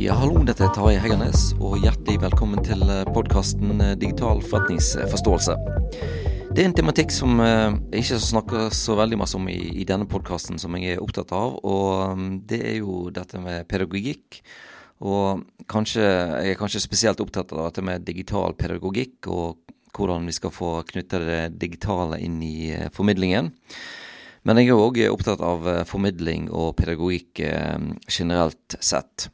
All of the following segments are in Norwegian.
Ja, hallo, dette er Tarjei Heggernes, og hjertelig velkommen til podkasten Digital forretningsforståelse. Det er en tematikk som jeg ikke snakker så veldig masse om i, i denne podkasten, som jeg er opptatt av, og det er jo dette med pedagogikk. Og kanskje, jeg er kanskje spesielt opptatt av dette med digital pedagogikk, og hvordan vi skal få knytta det digitale inn i formidlingen. Men jeg er òg opptatt av formidling og pedagogikk generelt sett.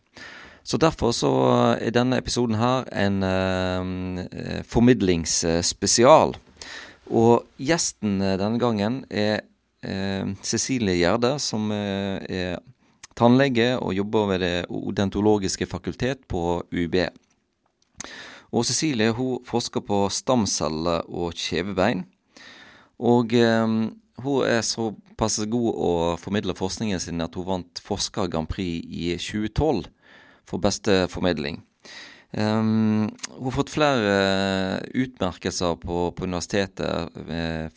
Så derfor så er denne episoden her en eh, formidlingsspesial. Og gjesten denne gangen er eh, Cecilie Gjerde, som er tannlege og jobber ved Det odontologiske fakultet på UB. Og Cecilie hun forsker på stamceller og kjevebein. Og eh, hun er såpass god å formidle forskningen sin at hun vant Forsker Grand Prix i 2012 for beste formidling. Um, hun har fått flere utmerkelser på, på universitetet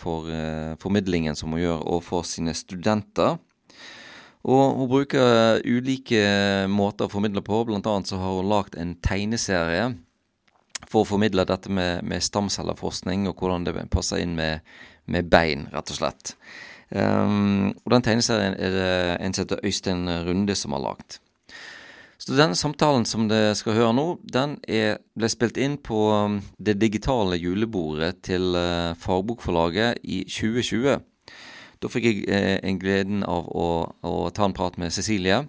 for uh, formidlingen som hun gjør overfor sine studenter. Og hun bruker ulike måter å formidle på. Annet så har hun lagd en tegneserie for å formidle dette med, med stamcelleforskning, og hvordan det passer inn med, med bein, rett og slett. Um, og den tegneserien er det en som heter Øystein Runde som har lagd. Så denne samtalen som dere skal høre nå, den er, ble spilt inn på um, det digitale julebordet til uh, Fagbokforlaget i 2020. Da fikk jeg eh, en gleden av å, å, ta en prat med Cecilie.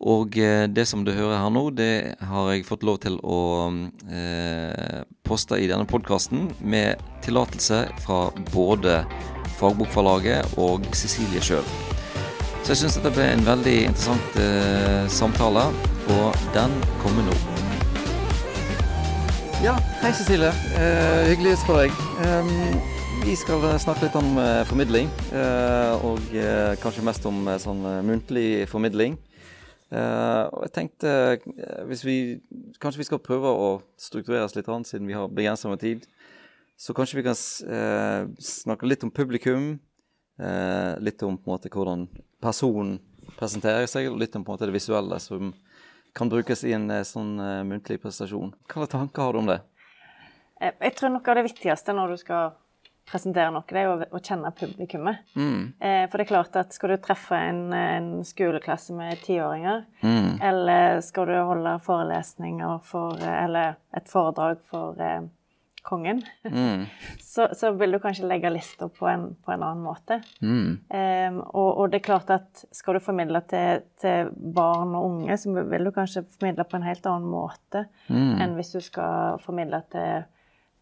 Og eh, det som du hører her nå, det har jeg fått lov til å um, eh, poste i denne podkasten med tillatelse fra både Fagbokforlaget og Cecilie sjøl. Så jeg syns dette ble en veldig interessant eh, samtale, og den kommer nå. Ja, hei Cecilie. Eh, hyggelig å spørre deg. Um, vi skal snakke litt om eh, formidling, eh, og eh, kanskje mest om eh, sånn muntlig formidling. og jeg tenkte hvis vi Kanskje vi skal prøve å strukturere oss litt, siden vi har begrenset med tid. Så kanskje vi kan snakke litt om publikum. litt om på en måte hvordan personen presenterer seg, og litt om på en måte det visuelle som kan brukes i en eh, sånn uh, muntlig prestasjon. Hva tanker har du om det? Eh, jeg tror noe av det viktigste når du skal presentere noe, det er å, å kjenne publikummet. Mm. Eh, for det er klart at skal du treffe en, en skoleklasse med tiåringer, mm. eller skal du holde forelesninger for Eller et foredrag for eh, kongen, mm. så, så, vil du kanskje legge lista på, på, en annen måte. Mm. Um, og, og, det er klart at skal du formidle til, til, barn og unge, så vil du kanskje formidle på en helt annen måte mm. enn hvis du skal formidle til,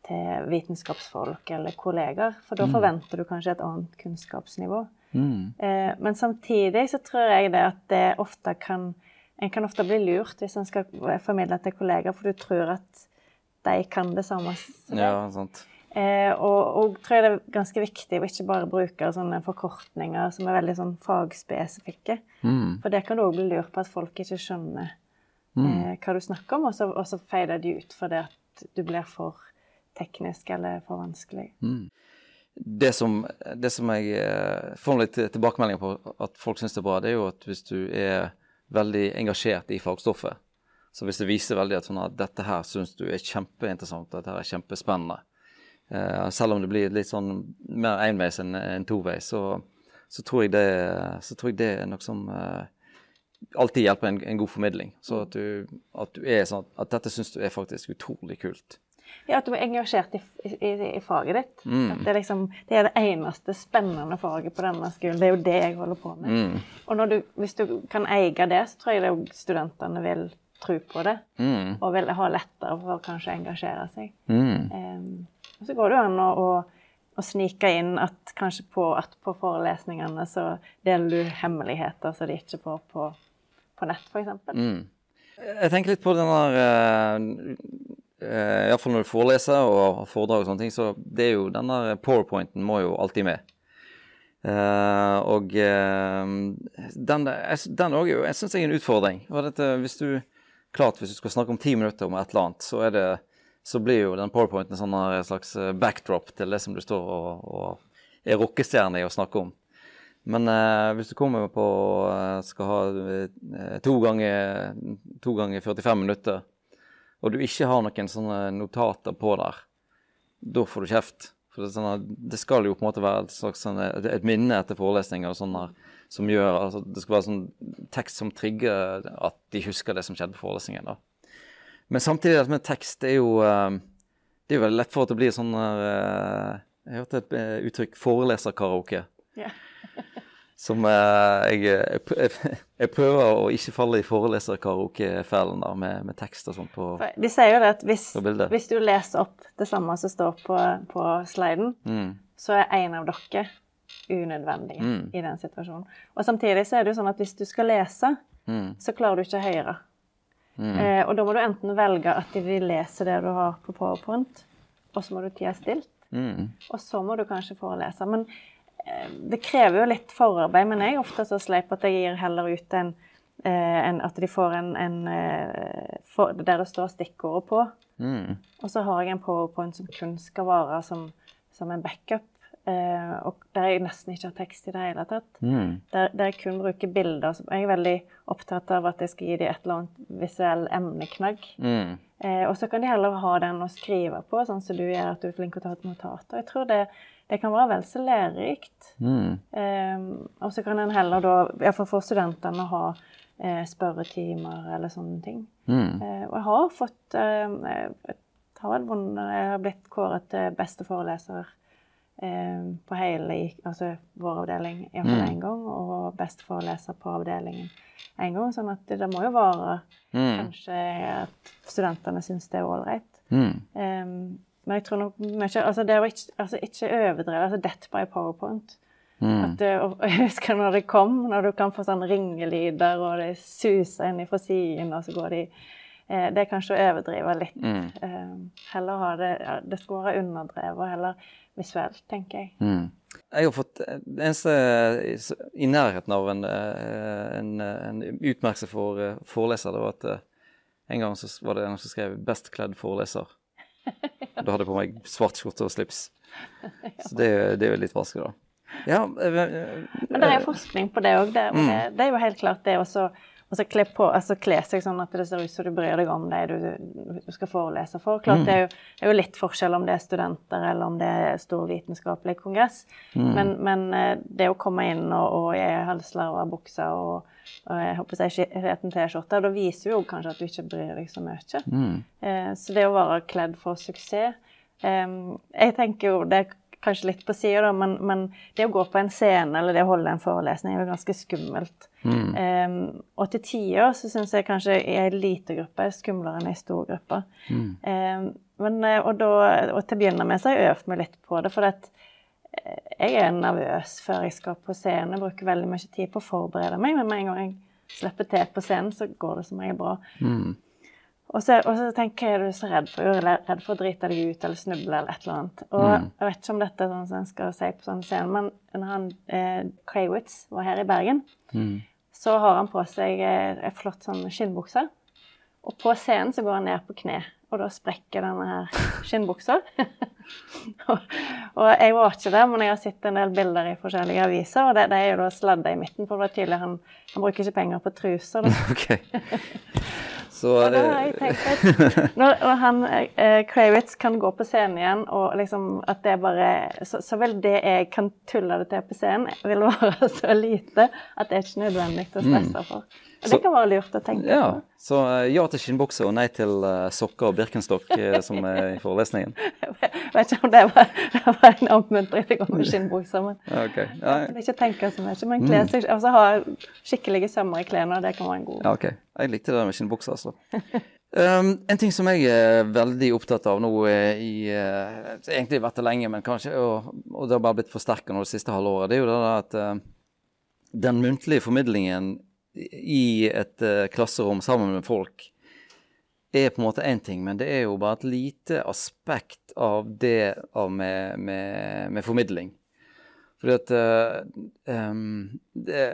til vitenskapsfolk eller kolleger. For da mm. forventer du kanskje et annet kunnskapsnivå. Uh, men samtidig så tror jeg det at det ofte kan En kan ofte bli lurt hvis en skal formidle til kolleger, for du tror at de kan det samme som deg. Ja, sant. Eh, og, og tror jeg det er ganske viktig å ikke bare bruke sånne forkortninger som er veldig sånn fagspesifikke. Mm. For det kan du òg bli lurt på at folk ikke skjønner mm. eh, hva du snakker om, og så, og så feider de ut fordi at du blir for teknisk eller for vanskelig. Mm. Det, som, det som, jeg eh, får litt tilbakemeldinger på at folk syns er bra, det er jo at hvis du er veldig engasjert i fagstoffet, så hvis det viser veldig at, sånn at dette her syns du er kjempeinteressant, dette her er kjempespennende, eh, selv om det blir litt sånn mer enveis enn en toveis, så, så, tror jeg det, så tror jeg det er noe som eh, alltid hjelper en, en, god formidling. Så at du, at du er sånn at dette syns du er faktisk utrolig kult. Ja, at du er engasjert i, i, i faget ditt. Mm. At det, liksom, det er det eneste spennende faget på denne skolen. Det er jo det jeg holder på med. Mm. Og du, hvis du kan eie det, så tror jeg det studentene vil tro på det, mm. og vil ha lettere for å kanskje engasjere seg. Mm. Um, og så går det jo an å, å, å, snike inn at kanskje på, at på forelesningene så deler du hemmeligheter som de ikke får på, på nett, f.eks. Mm. Jeg tenker litt på den der uh, uh, Iallfall når du foreleser og har foredrag og sånne ting, så det er jo den der powerpointen må jo alltid med. Uh, og uh, den, den òg jeg syns jeg er en utfordring. Og dette, hvis du klart hvis du skal snakke om ti minutter om et eller annet, så, det, så blir jo den powerpointen en sånn slags eh, backdrop til det som du står og, og er rockestjerne i å snakke om. Men eh, hvis du kommer på eh, skal ha eh, to, ganger, to ganger 45 minutter, og du ikke har noen sånne notater på der, da får du kjeft. For det, sånn, det, skal jo på en måte være et, slags, sånn, et minne etter forelesninger og sånn som gjør altså, Det skal være sånn tekst som trigger at de husker det som skjedde på forelesningen. da. Men samtidig med tekst det er jo eh, det er jo veldig lett for at det blir sånn uh, Jeg hørte et uh, uttrykk 'foreleserkaraoke'. Yeah. som uh, jeg, jeg, jeg, prøver å ikke falle i foreleserkaraokefellen med, med tekst og sånn på De sier jo det at hvis, hvis, du leser opp det samme som står på, på sliden, mm. så er en av dere unødvendig mm. i den situasjonen. Og samtidig så er det jo sånn at hvis du skal lese, mm. så klarer du ikke å høre. Mm. Eh, og da må du enten velge at de leser det du har på powerpoint, og så må du tie stilt. Mm. Og så må du kanskje forelese. Men eh, det krever jo litt forarbeid. Men jeg er ofte så sleip at jeg gir heller ut en, eh, en At de får en, en eh, for, der det står stikkordet på. Mm. Og så har jeg en powerpoint som kun skal vare som, som en backup. Eh, og der jeg nesten ikke har tekst i det hele tatt. Mm. Der, der, jeg kun bruker bilder. Jeg er veldig opptatt av at jeg skal gi dem et eller annet visuell emneknagg. Mm. Eh, og så kan de heller ha den å skrive på, sånn som du gjør, at du er flink til å ta et notat. Og jeg tror det, det kan være vel så lærerikt. Mm. Um, og så kan en heller da, iallfall for studentene, ha spørretimer eller sånne ting. Mm. og jeg har fått jeg, har jeg har blitt kåret til beste foreleser uh, på hele altså vår avdeling iallfall én mm. gang, og besteforeleser på avdelingen én gang. Sånn at det, det må jo være mm. kanskje at studentene syns det er ålreit. Mm. Um, men jeg tror nok mye Altså, det å ikke, altså, ikke overdrive. Altså, death by powerpoint. Mm. At det, og jeg husker når det kom, når du kan få sånne ringelyder, og det suser inn fra siden, og så går de eh, Det er kanskje å overdrive litt. Mm. Eh, heller ha det ja, Det skulle være underdrevet, og heller visuelt, tenker jeg. Mm. Jeg har fått Det eneste i nærheten av en, eh, en, en utmerkelse for foreleser, det var at en gang så var det en som skrev 'Best kledd foreleser'. Da hadde jeg på meg svart skjorte og slips. Så det, det er jo litt vanskelig, da. Ja, Men det er forskning på det òg. Det, mm. det, det, er jo helt klart det også og så kle, på, altså kle seg sånn at det ser ut som du bryr deg om det du, du skal forelese for. Klart mm. det, er jo, det, er jo, litt forskjell om det er studenter eller om det er stor vitenskapelig kongress. Mm. Men, men, eh, det å komme inn og, og i halslarva bukser og, og jeg håper jeg skitten T-skjorte, da viser jo kanskje at du ikke bryr deg så mye. Mm. Eh, så det å være kledd for suksess eh, Jeg tenker jo det kanskje litt på sida, men, men, det å gå på en scene eller det å holde en forelesning er jo ganske skummelt. Mm. Um, og til tider så syns jeg kanskje i ei lita gruppe er skumlere enn ei stor gruppe. Mm. Um, men, eh, og, da, og, til å begynne med så har jeg øvd meg litt på det, for at eh, jeg er nervøs før jeg skal på scenen. Jeg bruker veldig mye tid på å forberede meg, men med en gang jeg slipper til på scenen, så går det som regel bra. Mm. Og så, og så tenker jeg, er du så redd for? Jeg er redd for å drite deg ut eller snuble eller et eller annet. Og mm. jeg vet ikke om dette er sånn som jeg skal si på sånn scene, men når han eh, Kraywitz var her i Bergen, mm. så har han på seg eh, en flott sånn skinnbukse. Og på scenen så går han ned på kne, og da sprekker denne her skinnbuksa. og, og, jeg var ikke der, men jeg har sett en del bilder i forskjellige aviser, og det, det er jo da sladda i midten, for det var tydelig han, han bruker ikke penger på truser. okay. Så, ja, det har jeg tenkt når, når han eh, Kravitz kan gå på scenen igjen, og liksom at det bare så, så vel det jeg kan tulle det til på scenen, vil være så lite at det er ikke nødvendig å stresse mm. for. Og så, det kan være lurt å tenke ja, på. Så uh, ja til skinnbukse og nei til uh, sokker og Birkenstock uh, som er i forelesningen. jeg vet ikke om det var, det var en oppmuntring til å gå med skinnbukser, men okay. ja. vil ikke tenke så mye. Men kle seg, altså, ha skikkelige sømmer i klærne, det kan være en god ja, okay. Jeg likte det med skinnbukser, altså. Um, en ting som jeg er veldig opptatt av nå i uh, Egentlig vært det lenge, men kanskje og, og, det har bare blitt forsterka nå det siste halvåret. Det er jo det at uh, den muntlige formidlingen i et uh, klasserom sammen med folk er på en måte én ting, men det er jo bare et lite aspekt av det av med, med, med formidling. Fordi at um, det,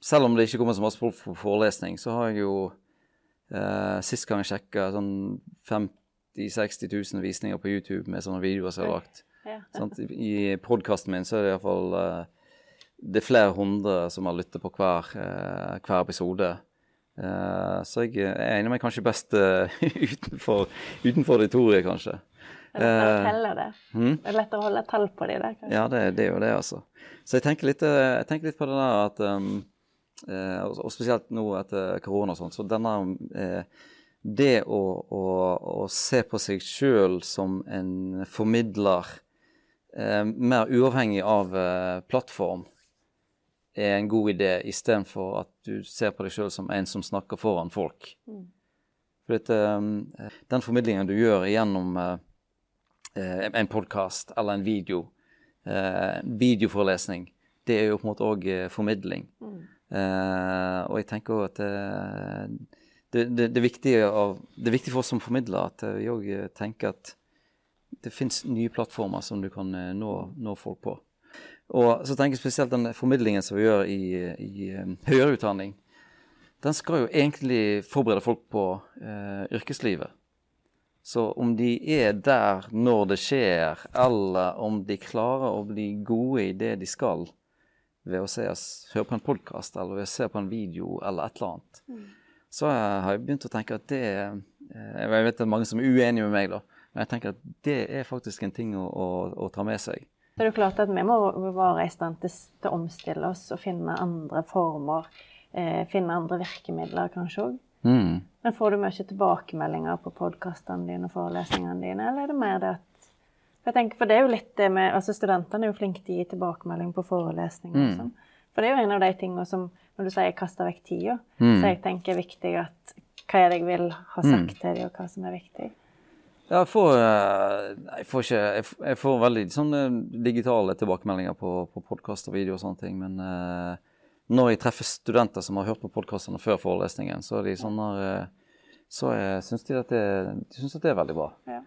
Selv om det ikke kommer så masse folk på forelesning, så har jeg jo eh, Sist gang jeg sjekka, sånn 50 000-60 000 visninger på YouTube med sånne videoer som jeg har lagt. Ja. I podkasten min så er det iallfall eh, det er flere hundre som har lyttet på hver, eh, hver episode. Eh, så jeg, jeg egner meg kanskje best utenfor, utenfor auditoriet, kanskje. Det er å det. Hmm? Det er lettere å holde tall på de der. Kanskje. Ja, det, det, er jo det, altså. Så jeg tenker litt, jeg tenker litt på det der at um, Og spesielt nå etter korona og sånn, så denne Det å, å, å, se på seg sjøl som en formidler eh, mer uavhengig av eh, plattform er en god idé, istedenfor at du ser på deg sjøl som en som snakker foran folk. Mm. For dette, eh, den formidlingen du gjør gjennom eh, eh, en podkast eller en video, eh, videoforelesning, det er jo på en måte òg formidling. Mm. Og jeg tenker òg at det, det, det, er viktig av, det er viktig for oss som formidler at vi òg tenker at det fins nye plattformer som du kan eh, nå, nå, folk på. Og så tenker jeg spesielt den formidlingen som vi gjør i, i høyere utdanning. Den skal jo egentlig forberede folk på eh, yrkeslivet. Så om de er der når det skjer, eller om de klarer å bli gode i det de skal ved å se, høre på en podkast eller ved å se på en video eller et eller annet, mm. så har jeg begynt å tenke at det Jeg vet det er mange som er uenige med meg, da. Men jeg tenker at det er faktisk en ting å, å, å ta med seg. Det er jo klart at vi må være i stand til, til å omstille oss og finne andre former. Eh, finne andre virkemidler, kanskje òg. Mm. Men får du mye tilbakemeldinger på podkastene dine og forelesningene dine, eller er det mer det at jeg tenker, For det er jo litt det med altså Studentene er jo flinke til å gi tilbakemelding på forelesninger. Mm. Sånn. For det er jo en av de tingene som Når du sier 'kasta vekk tida', mm. så jeg tenker er viktig at hva er det jeg vil ha sagt mm. til dem, og hva som er viktig. Ja, jeg får, eh, jeg får, ikke, jeg får veldig sånne digitale tilbakemeldinger på, på podkast og video og sånne ting. Men uh, når jeg treffer studenter som har hørt på podkastene før forelesningen, så er de sånne, uh, så syns de, at det, de synes at det er veldig bra. Ja.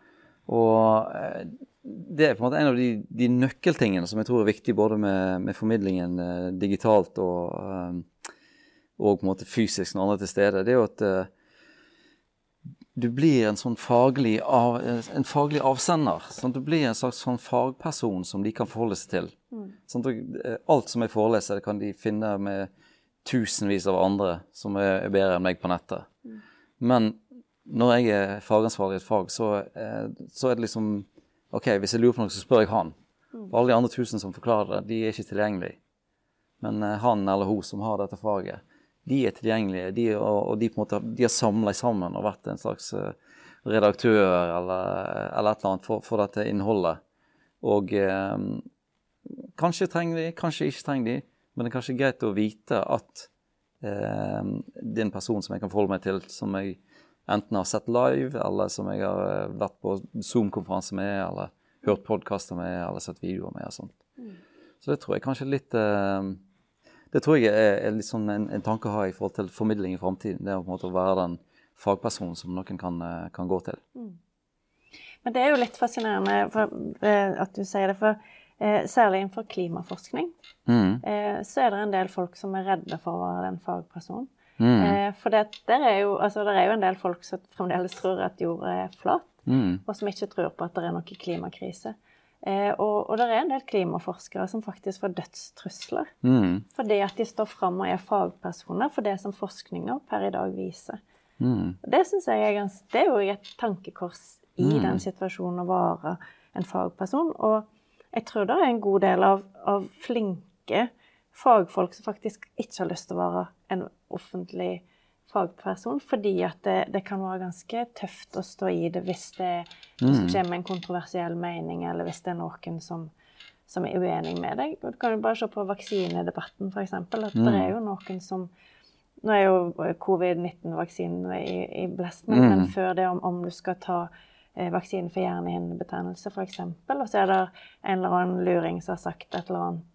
Og uh, det er på en måte en av de, de, nøkkeltingene som jeg tror er viktig både med, med formidlingen digitalt og, og på en måte fysisk når andre er til stede. Det er jo at du blir en sånn faglig, av, en faglig avsender. Sånn, du blir en slags sånn fagperson som de kan forholde seg til. Mm. Sånn, eh, alt som jeg foreleser, det kan de finne med tusenvis av andre som er, bedre enn meg på nettet. Mm. Men når jeg er fagansvarlig i et fag, så, eh, så, er det liksom OK, hvis jeg lurer på noe, så spør jeg han. Mm. For alle de andre tusen som forklarer det, de er ikke tilgjengelige. Men eh, han eller hun som har dette faget, de er tilgjengelige. De, og, og de, på en måte, de har samla sammen og vært en slags uh, redaktør eller, eller, et eller annet for, for dette innholdet. Og eh, kanskje trenger de, kanskje ikke trenger de, men det er kanskje greit å vite at eh, det er en person som jeg kan forholde meg til, som jeg enten har sett live, eller som jeg har vært på Zoom-konferanse med, eller hørt podkaster med, eller sett videoer med. og sånt. Mm. Så det tror jeg kanskje litt uh, det tror jeg er, er sånn en, en, tanke å ha i forhold til formidling i framtiden. Det å på en måte være den fagpersonen som noen kan, eh, kan gå til. Mm. Men det er jo litt fascinerende for, eh, at du sier det, for eh, særlig innenfor klimaforskning mm. eh, så er det en del folk som er redde for å være den fagpersonen. Mm. Eh, for det, der er jo, altså, det er jo en del folk som fremdeles tror at jorda er flat, mm. og som ikke tror på at det er noe klimakrise. Eh, og, og, det er en del klimaforskere som faktisk får dødstrusler mm. fordi at de står fram og er fagpersoner for det som forskninga per i dag viser. Mm. Det syns jeg er ganske, det er jo et tankekors i mm. den situasjonen å være en fagperson. Og jeg tror det er en god del av, av flinke fagfolk som faktisk ikke har lyst til å være en offentlig fagperson, fordi at det, det, kan være ganske tøft å stå i det hvis det mm. kommer en kontroversiell mening, eller hvis det er noen som, som er uenig med deg. Og du kan jo bare se på vaksinedebatten, f.eks. At mm. det er jo noen som Nå er jo covid-19-vaksinen i, i blesten, mm. men, før det om, om du skal ta eh, vaksinen for hjernehinnebetennelse, f.eks., og så er det en eller annen luring som har sagt et eller annet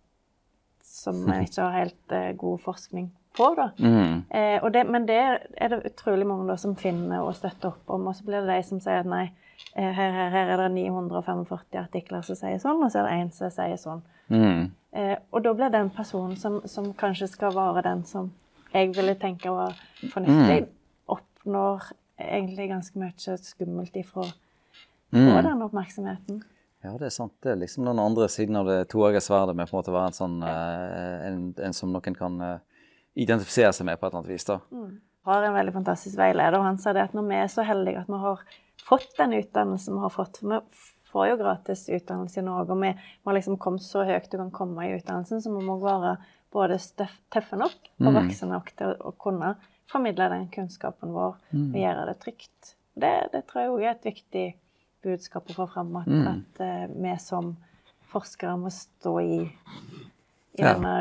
som ikke har helt eh, god forskning på. da. Mm. Eh, det, men det er det utrolig mange da, som finner og støtter opp om. Og så blir det de som sier at nei, eh, her, her, her er det 945 artikler som sier sånn, og så er det én som sier sånn. Mm. Eh, og da blir den personen som, som, kanskje skal være den som jeg ville tenke var fornuftig, mm. oppnår egentlig ganske mye skummelt ifra mm. den oppmerksomheten. Ja, det er sant. Det er liksom den andre siden av det toegga sverdet med på en måte å være en sånn en, en, som noen kan identifisere seg med på et eller annet vis. da. Mm. Har en veldig fantastisk veileder, og han sa det at når vi er så heldige at vi har fått den utdannelsen vi har fått for vi får jo gratis utdannelse i Norge, og vi har liksom kommet så høyt du kan komme i utdannelsen, så vi må være både tøffe nok og mm. voksne nok til å, kunne formidle den kunnskapen vår mm. og gjøre det trygt. Det, det tror jeg òg er et viktig budskap å få fram, at, mm. at uh, vi som forskere må stå i, i ja. Denne,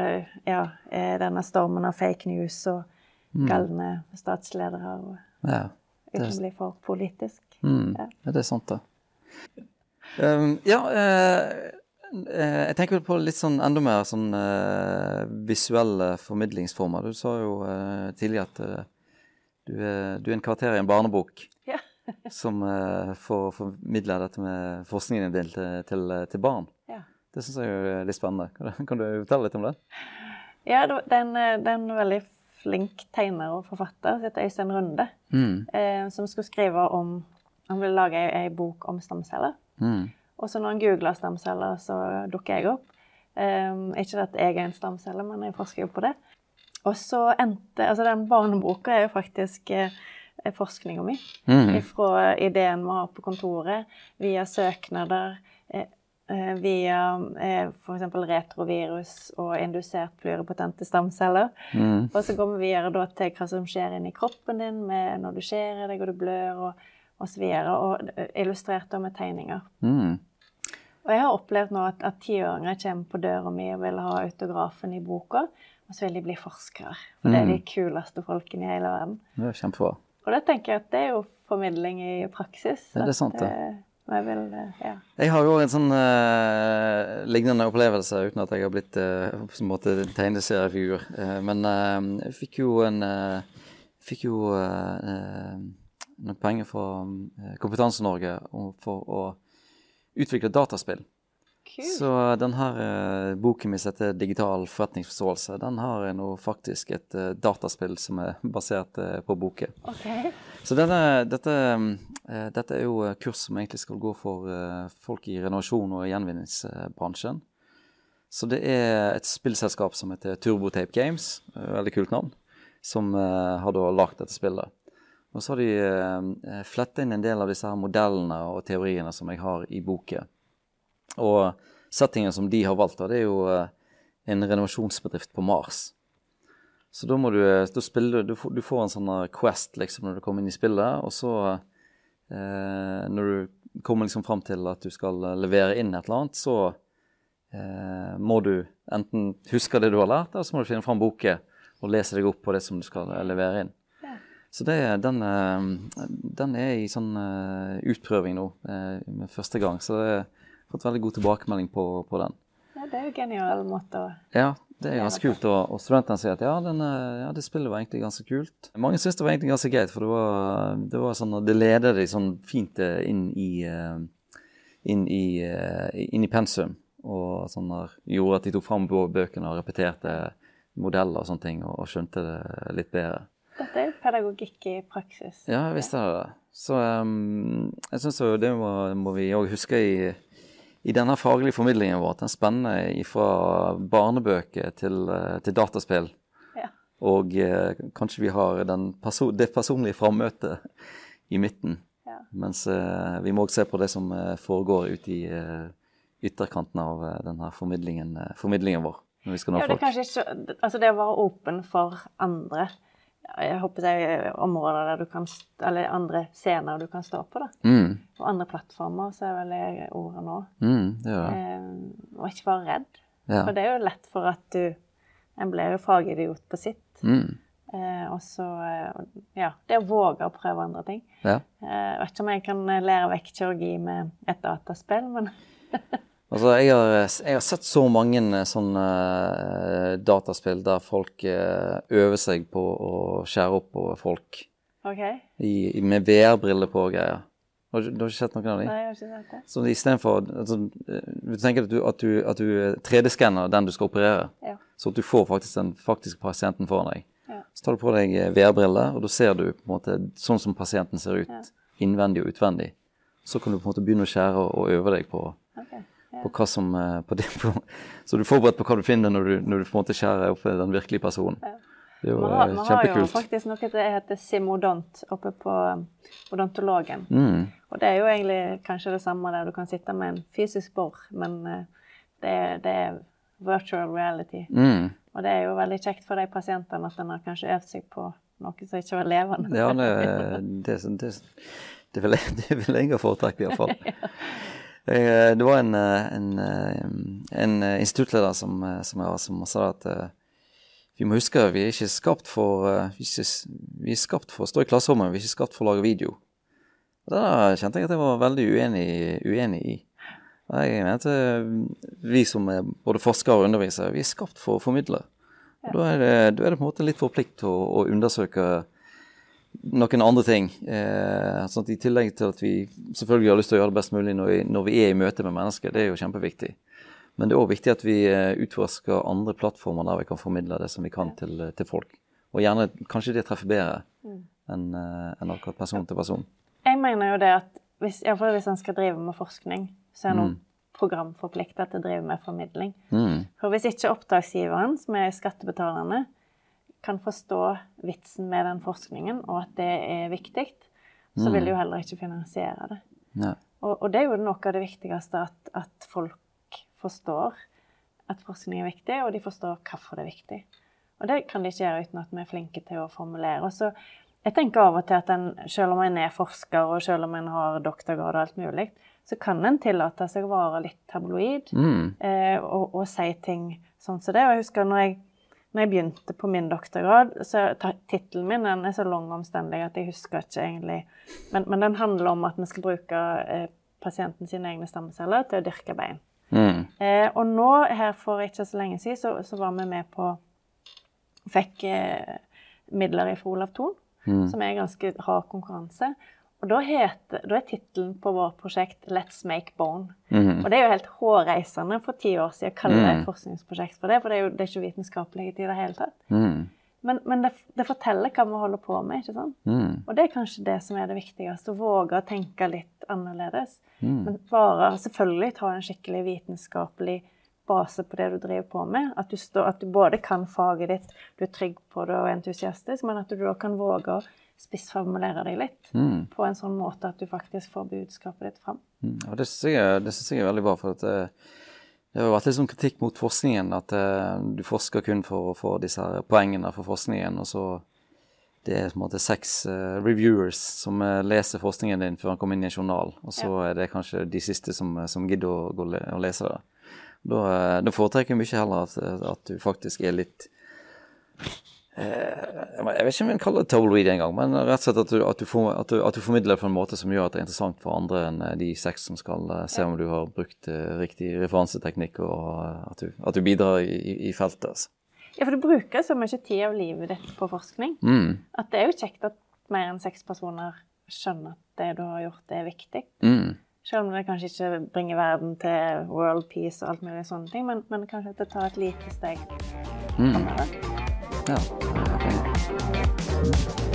ja, eh, denne, stormen av fake news og mm. galne statsledere. Og ja, uten å bli for politisk. Mm. Ja. det er sant, det. Um, ja, uh, jeg tenker på litt sånn enda mer sånn visuelle formidlingsformer. Du sa jo tidligere at du, er, du, er, en karakter i en barnebok. Ja. Som får formidle dette med forskningen din til, til, til barn. Ja. Det syns jeg er litt spennende. Kan du, kan du fortelle litt om det? Ja, det er en, det er en veldig flink tegner og forfatter som heter Øystein Runde, mm. som skulle skrive om Han ville lage ei, ei bok om stamceller. Mm. Og så når han googla stamceller, så dukker jeg opp. Um, ikke at jeg er en stamcelle, men jeg forsker jo på det. Og så endte Altså, den barneboka er jo faktisk eh, forskninga mi. Mm. Fra ideen vi har på kontoret, via søknader, eh, eh via eh, f.eks. retrovirus og indusert pluripotente stamceller. Mm. Og så går vi videre til hva som skjer inni kroppen din med når du skjærer deg og du blør. og osv. Og, og illustrert med tegninger. Mm. Og jeg har opplevd nå at, at tiåringer kommer på døra mi og vil ha autografen i boka, og så vil de bli forskere. For det er de mm. kuleste folkene i hele verden. Det er kjempebra. Og det tenker jeg at det er jo formidling i praksis. Er det er sant, det. Eh, jeg, vil, eh, ja. jeg har jo en sånn uh, lignende opplevelse uten at jeg har blitt uh, på en måte tegneseriefigur. Uh, men jeg fikk jo en fikk jo noen penger fra eh, Kompetanse-Norge for å utvikle dataspill. Cool. Så denne uh, boken min heter 'Digital forretningsforståelse', den har nå faktisk et uh, dataspill som er basert uh, på boken. Okay. Så denne, dette, dette, er jo kurs som egentlig skal gå for folk i renovasjon- og gjenvinningsbransjen. Så det er et spillselskap som heter Turbotape Games, veldig kult navn, som har da lagd dette spillet. Og så har de eh, fletta inn en del av disse her modellene og teoriene som jeg har i boken. Og settingen som de har valgt, det er jo eh, en renovasjonsbedrift på Mars. Så da må du, eh, da spiller, du, får, du får en sånn quest liksom når du kommer inn i spillet, og så eh, Når du kommer liksom fram til at du skal levere inn et eller annet, så eh, må du enten huske det du har lært, eller så må du finne fram boken og lese deg opp på det som du skal levere inn. Så det, den, eh, den, er i sånn utprøving nå med første gang. Så det, fått veldig god tilbakemelding på, på den. Ja, Det er jo genial måte å Ja, det er ganske kult. Og, og studentene sier at ja, den, ja, det spillet var egentlig ganske kult. Mange syns det var egentlig ganske greit, for det var, det var sånn, det leder de sånn fint inn i, inn i, inn i pensum. Og sånn der, gjorde at de tok fram bøkene og repeterte modeller og sånne ting, og, og skjønte det litt bedre. Dette er pedagogikk i praksis. Ja, jeg visste det. Så um, jeg syns det må, må vi òg huske i, i, denne faglige formidlingen vår. At den spenner fra barnebøker til, eh, til dataspill. Ja. Og eh, kanskje vi har perso det personlige frammøtet i midten. Ja. Mens eh, vi må også se på det som uh, foregår ute i ytterkanten av denne formidlingen, formidlingen vår. Når vi skal nå ja, det, er ikke, altså det å være åpen for andre jeg håper jeg, områder der du kan, eller andre scener du kan stå på. da. Mm. Og andre plattformer, så er vel det ordet nå. Mm, det. Eh, og ikke være redd. Ja. For det er jo lett for at du En blir jo fagidiot på sitt. Mm. Eh, og så eh, Ja, det å våge å prøve andre ting. Ja. Eh, jeg vet ikke om jeg kan lære vekk kirurgi med et dataspill, men Altså, jeg har, jeg har, sett så mange eh, sånne uh, dataspill der folk uh, øver seg på å skjære opp på folk. Okay. I, med VR-briller på og greier. Har du, du, har ikke sett noen av dem? Nei, jeg har ikke sett det. Så istedenfor altså, Du tenker at du, at du, at du 3D-skanner den du skal operere, ja. så at du får faktisk den faktiske pasienten foran deg. Ja. Så tar du på deg VR-briller, og da ser du på en måte sånn som pasienten ser ut. Ja. Innvendig og utvendig. Så kan du på en måte begynne å skjære og øve deg på Okay. På hva som, eh, på det, på, så du er forberedt på hva du finner når du, når du på en måte skjærer opp den virkelige personen. Det er jo kjempekult. Vi har jo faktisk noe som heter simodont oppe på odontologen. Mm. Og det er jo egentlig kanskje det samme der du kan sitte med en fysisk bor, men det, det er virtual reality. Mm. Og det er jo veldig kjekt for de pasientene at en har kanskje øvd seg på noe som ikke var levende. Ja, det, det, det, det vil, det vil jeg ha foretrekke, iallfall. ja. Eh, det var en, en, en instituttleder som, som, jeg, som sa at eh, vi må huske at vi er ikke skapt for eh, vi er, skapt for å stå i klasserommet, vi er ikke skapt for å lage video. Og Det kjente jeg at jeg var veldig uenig, uenig i. Jeg mente vi som er både forskere og undervisere, vi er skapt for å formidle. Og da, er det, da er det på en måte litt vår plikt å, å undersøke noen andre ting. Eh, sånn I tillegg til at vi selvfølgelig har lyst til å gjøre det best mulig når vi, når vi er i møte med mennesker, det er jo kjempeviktig. Men det er òg viktig at vi eh, utforsker andre plattformer der vi kan formidle det som vi kan til, til folk. Og gjerne kanskje det treffer bedre mm. enn en akkurat person til person. Jeg mener jo det at hvis, hvis en skal drive med forskning, så er noen mm. programforplikta til å drive med formidling. Mm. For hvis ikke oppdragsgiveren, som er skattebetalerne, kan forstå vitsen med den forskningen, og at det er viktig, så vil de jo mm. heller ikke finansiere det. Og, og, det er jo noe av det viktigste, at, at, folk forstår at forskning er viktig, og de forstår hvorfor det er viktig. Og det kan de ikke gjøre uten at vi er flinke til å formulere. Så jeg tenker av og til at en, selv om en er forsker, og selv om en har doktorgrad og alt mulig, så kan en tillate seg å være litt tabloid mm. eh, og, og, si ting sånn som det. Og jeg husker når jeg, når jeg begynte på min doktorgrad, så tittelen min den er så lang og omstendelig at jeg husker ikke egentlig Men, men den handler om at vi skal bruke eh, pasienten sine egne stammeceller til å dyrke bein. Mm. Eh, og nå, her for ikke så lenge siden, så, så var vi med på Fikk eh, midler fra Olav Thon, mm. som er ganske hard konkurranse. Og da, heter, da er tittelen på vårt prosjekt 'Let's make bone'. Mm. Og det er jo helt hårreisende for ti år siden å kalle det et mm. forskningsprosjekt for det, for det er jo det er ikke vitenskapelig i det hele tatt. Mm. Men, men det, det, forteller hva vi holder på med, ikke sant? Mm. Og det er kanskje det som er det viktigste, å våge å tenke litt annerledes. Mm. Men bare selvfølgelig ta en skikkelig vitenskapelig base på det du driver på med. At du, stå, at du både kan faget ditt, du er trygg på det og entusiastisk, men at du da kan våge å spissformulere deg litt mm. på en sånn måte at du faktisk får budskapet ditt fram. Mm. Og det syns jeg, jeg, er veldig bra. for at det, det har vært litt sånn kritikk mot forskningen, at uh, du forsker kun for å få disse her poengene for forskningen, og så det er på en måte seks uh, reviewers som uh, leser forskningen din før han kommer inn i en journal, og så ja. er det kanskje de siste som, som gidder å, gå, å lese det. Da, da foretrekker jeg mye heller at, at, du faktisk er litt Eh, jeg vet ikke om jeg vil kalle det tabloid engang, men rett og slett at du, at, du for, at, du, at du, formidler det på en måte som gjør at det er interessant for andre enn eh, de seks som skal eh, se om du har brukt riktig referanseteknikk, og at du, at du bidrar i, i, feltet. Altså. Ja, for du bruker så mye tid av livet ditt på forskning mm. at det er jo kjekt at mer enn seks personer skjønner at det du har gjort, er viktig. Mm. Selv om det kanskje ikke bringer verden til world peace og alt mulig sånne ting, men, men kanskje at det tar et lite steg mm. Ja. Okay.